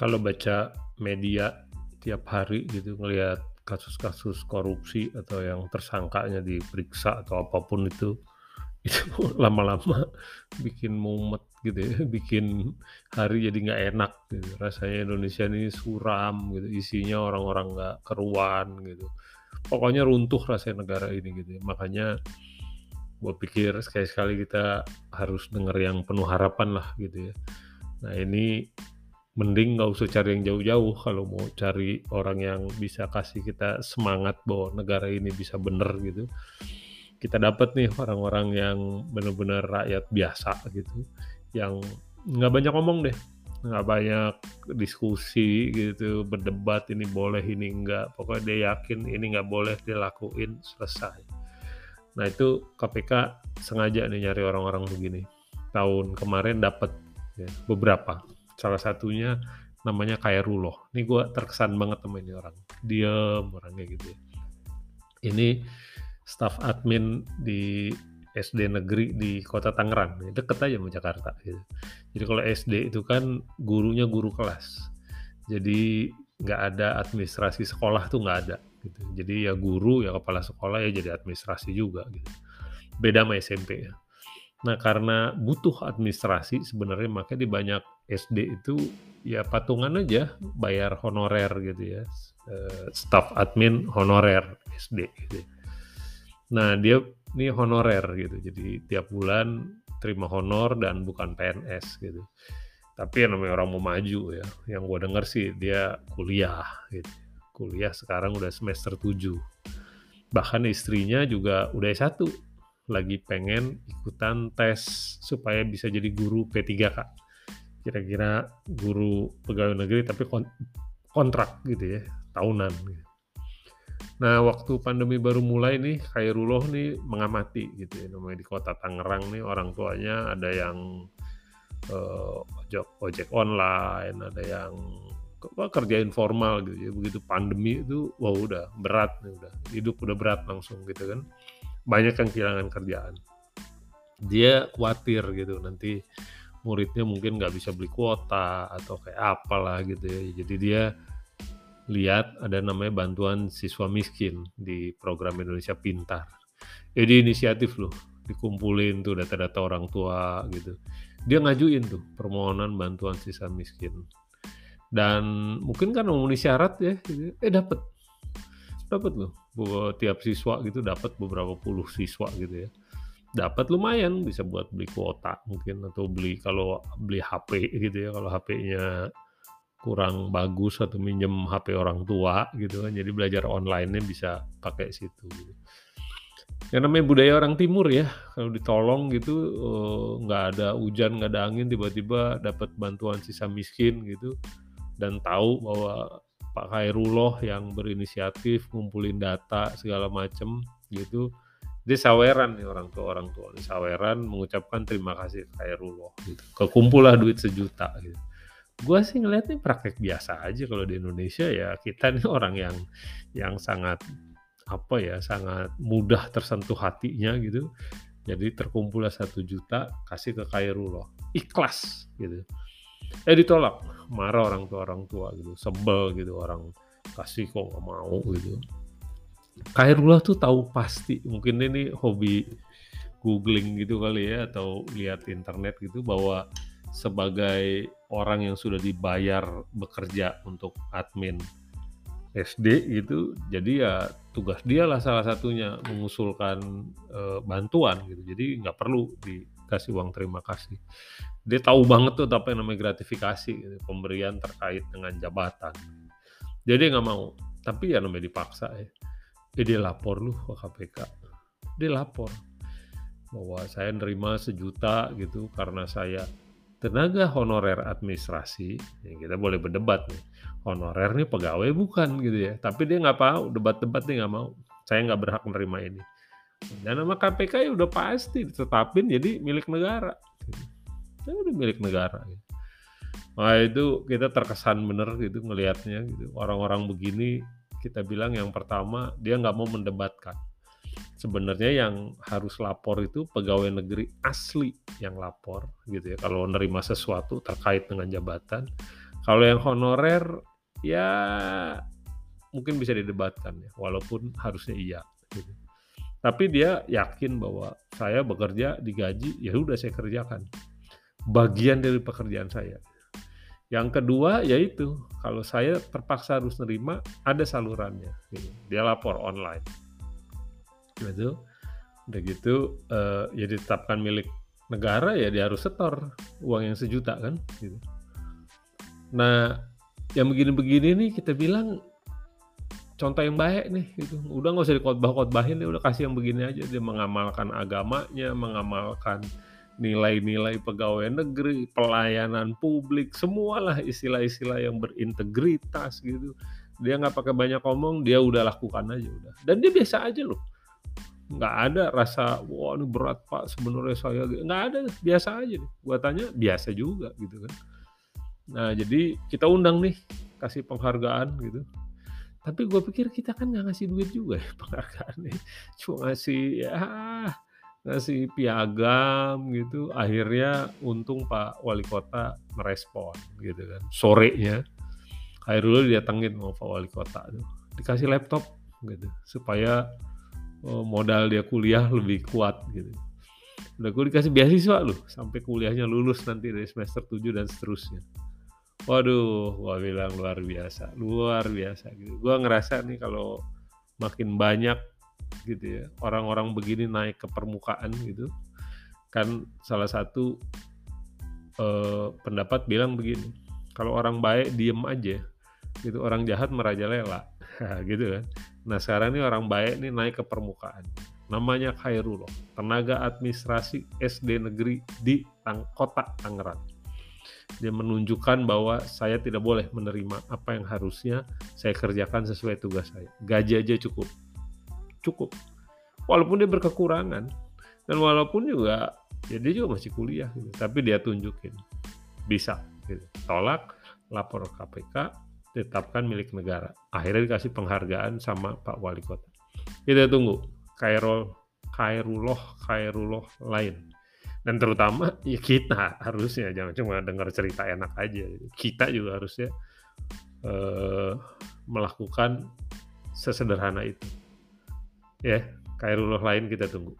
kalau baca media tiap hari gitu ngelihat kasus-kasus korupsi atau yang tersangkanya diperiksa atau apa pun itu itu lama-lama bikin mumet gitu ya, bikin hari jadi nggak enak gitu. Rasanya Indonesia ini suram gitu, isinya orang-orang nggak keruan gitu. Pokoknya runtuh rasanya negara ini gitu. Ya. Makanya gue pikir sekali-sekali kita harus denger yang penuh harapan lah gitu ya. Nah ini mending nggak usah cari yang jauh-jauh. Kalau mau cari orang yang bisa kasih kita semangat bahwa negara ini bisa bener gitu. Kita dapat nih orang-orang yang benar-benar rakyat biasa gitu yang nggak banyak ngomong deh. Nggak banyak diskusi gitu berdebat ini boleh ini enggak pokoknya dia yakin ini nggak boleh dilakuin selesai. Nah itu KPK sengaja nih nyari orang-orang begini. Tahun kemarin dapat ya, beberapa salah satunya namanya Khairullah ini gue terkesan banget sama ini orang. Diem orangnya gitu ya. Ini staff admin di SD negeri di kota Tangerang. Deket aja sama Jakarta gitu. Jadi kalau SD itu kan gurunya guru kelas. Jadi nggak ada administrasi sekolah tuh nggak ada gitu. Jadi ya guru ya kepala sekolah ya jadi administrasi juga gitu. Beda sama SMP ya. Nah, karena butuh administrasi sebenarnya makanya di banyak SD itu ya patungan aja bayar honorer gitu ya. Uh, staff admin honorer SD gitu. Nah, dia ini honorer gitu. Jadi tiap bulan terima honor dan bukan PNS gitu. Tapi yang namanya orang mau maju ya. Yang gue denger sih dia kuliah gitu. Kuliah sekarang udah semester 7. Bahkan istrinya juga udah S1 lagi pengen ikutan tes supaya bisa jadi guru P3 kak kira-kira guru pegawai negeri tapi kontrak gitu ya tahunan gitu. Nah waktu pandemi baru mulai nih Khairullah nih mengamati gitu ya namanya di kota Tangerang nih orang tuanya ada yang uh, ojek ojek online ada yang apa, kerja informal gitu ya begitu pandemi itu wah udah berat nih udah hidup udah berat langsung gitu kan banyak yang kehilangan kerjaan dia khawatir gitu nanti muridnya mungkin nggak bisa beli kuota atau kayak apalah gitu ya. Jadi dia lihat ada namanya bantuan siswa miskin di program Indonesia Pintar. Jadi inisiatif loh dikumpulin tuh data-data orang tua gitu. Dia ngajuin tuh permohonan bantuan siswa miskin. Dan mungkin kan memenuhi syarat ya gitu. eh dapat dapat loh tiap siswa gitu dapat beberapa puluh siswa gitu ya dapat lumayan bisa buat beli kuota mungkin atau beli kalau beli HP gitu ya kalau HP-nya kurang bagus atau minjem HP orang tua gitu kan jadi belajar online-nya bisa pakai situ gitu. yang namanya budaya orang timur ya kalau ditolong gitu eh, nggak ada hujan nggak ada angin tiba-tiba dapat bantuan sisa miskin gitu dan tahu bahwa Pak Khairullah yang berinisiatif ngumpulin data segala macem gitu dia saweran nih orang tua orang tua. Saweran mengucapkan terima kasih Khairullah gitu. Kekumpul lah duit sejuta gitu. Gue sih ngeliatnya praktek biasa aja kalau di Indonesia ya. Kita nih orang yang yang sangat apa ya sangat mudah tersentuh hatinya gitu. Jadi terkumpullah satu juta kasih ke Khairullah. Ikhlas gitu. Eh ditolak. Marah orang tua orang tua gitu. Sebel gitu orang. Kasih kok nggak mau gitu Khairullah tuh tahu pasti. Mungkin ini hobi googling gitu kali ya atau lihat internet gitu bahwa sebagai orang yang sudah dibayar bekerja untuk admin SD gitu jadi ya tugas dia lah salah satunya mengusulkan e, bantuan gitu. Jadi nggak perlu dikasih uang terima kasih. Dia tahu banget tuh apa yang namanya gratifikasi gitu, pemberian terkait dengan jabatan. Jadi nggak mau. Tapi ya namanya dipaksa ya ya dia lapor lu ke KPK dia lapor bahwa saya nerima sejuta gitu karena saya tenaga honorer administrasi. Ya kita boleh berdebat nih. Honorer nih pegawai bukan gitu ya. Tapi dia nggak mau debat-debat dia nggak mau. Saya nggak berhak menerima ini. Dan nama KPK ya udah pasti ditetapin jadi milik negara. Gitu itu udah milik negara gitu. Nah itu kita terkesan bener gitu ngelihatnya gitu. Orang-orang begini kita bilang yang pertama dia nggak mau mendebatkan sebenarnya yang harus lapor itu pegawai negeri asli yang lapor gitu ya kalau menerima sesuatu terkait dengan jabatan Kalau yang honorer ya mungkin bisa didebatkan ya, walaupun harusnya iya. Gitu. Tapi dia yakin bahwa saya bekerja digaji, ya udah saya kerjakan. Bagian dari pekerjaan saya. Yang kedua yaitu kalau saya terpaksa harus nerima ada salurannya. Dia lapor online. Gitu. Udah gitu uh, ya ditetapkan milik negara ya dia harus setor uang yang sejuta kan. Gitu. Nah yang begini-begini nih kita bilang contoh yang baik nih gitu. Udah nggak usah dikotbah-kotbahin dia udah kasih yang begini aja dia mengamalkan agamanya, mengamalkan nilai-nilai pegawai negeri, pelayanan publik, semualah istilah-istilah yang berintegritas gitu. Dia nggak pakai banyak ngomong, dia udah lakukan aja udah. Dan dia biasa aja loh. Nggak ada rasa, wah ini berat pak sebenarnya saya. Nggak ada, biasa aja nih. Gua tanya, biasa juga gitu kan. Nah jadi kita undang nih, kasih penghargaan gitu. Tapi gue pikir kita kan nggak ngasih duit juga ya penghargaannya. Cuma ngasih ya ngasih piagam gitu akhirnya untung Pak Wali Kota merespon gitu kan sorenya. Hairul didatengin sama Pak Wali Kota tuh dikasih laptop gitu supaya oh, modal dia kuliah lebih kuat gitu. Udah gue dikasih beasiswa loh sampai kuliahnya lulus nanti dari semester 7 dan seterusnya. Waduh gua bilang luar biasa luar biasa gitu. Gua ngerasa nih kalau makin banyak gitu ya. Orang-orang begini naik ke permukaan gitu. Kan salah satu eh, pendapat bilang begini kalau orang baik diem aja gitu. Orang jahat merajalela. Gitu kan. Nah sekarang ini orang baik nih naik ke permukaan. Namanya Khairullah tenaga administrasi SD negeri di Tang kota Tangerang. Dia menunjukkan bahwa saya tidak boleh menerima apa yang harusnya saya kerjakan sesuai tugas saya. Gaji aja cukup cukup. Walaupun dia berkekurangan. Dan walaupun juga ya dia juga masih kuliah gitu. Tapi dia tunjukin bisa gitu. tolak lapor KPK tetapkan milik negara. Akhirnya dikasih penghargaan sama Pak Wali Kota. Kita tunggu Kairul Kairullah Kairullah lain. Dan terutama ya kita harusnya jangan cuma dengar cerita enak aja. Kita juga harusnya uh, melakukan sesederhana itu ya Kairullah lain kita tunggu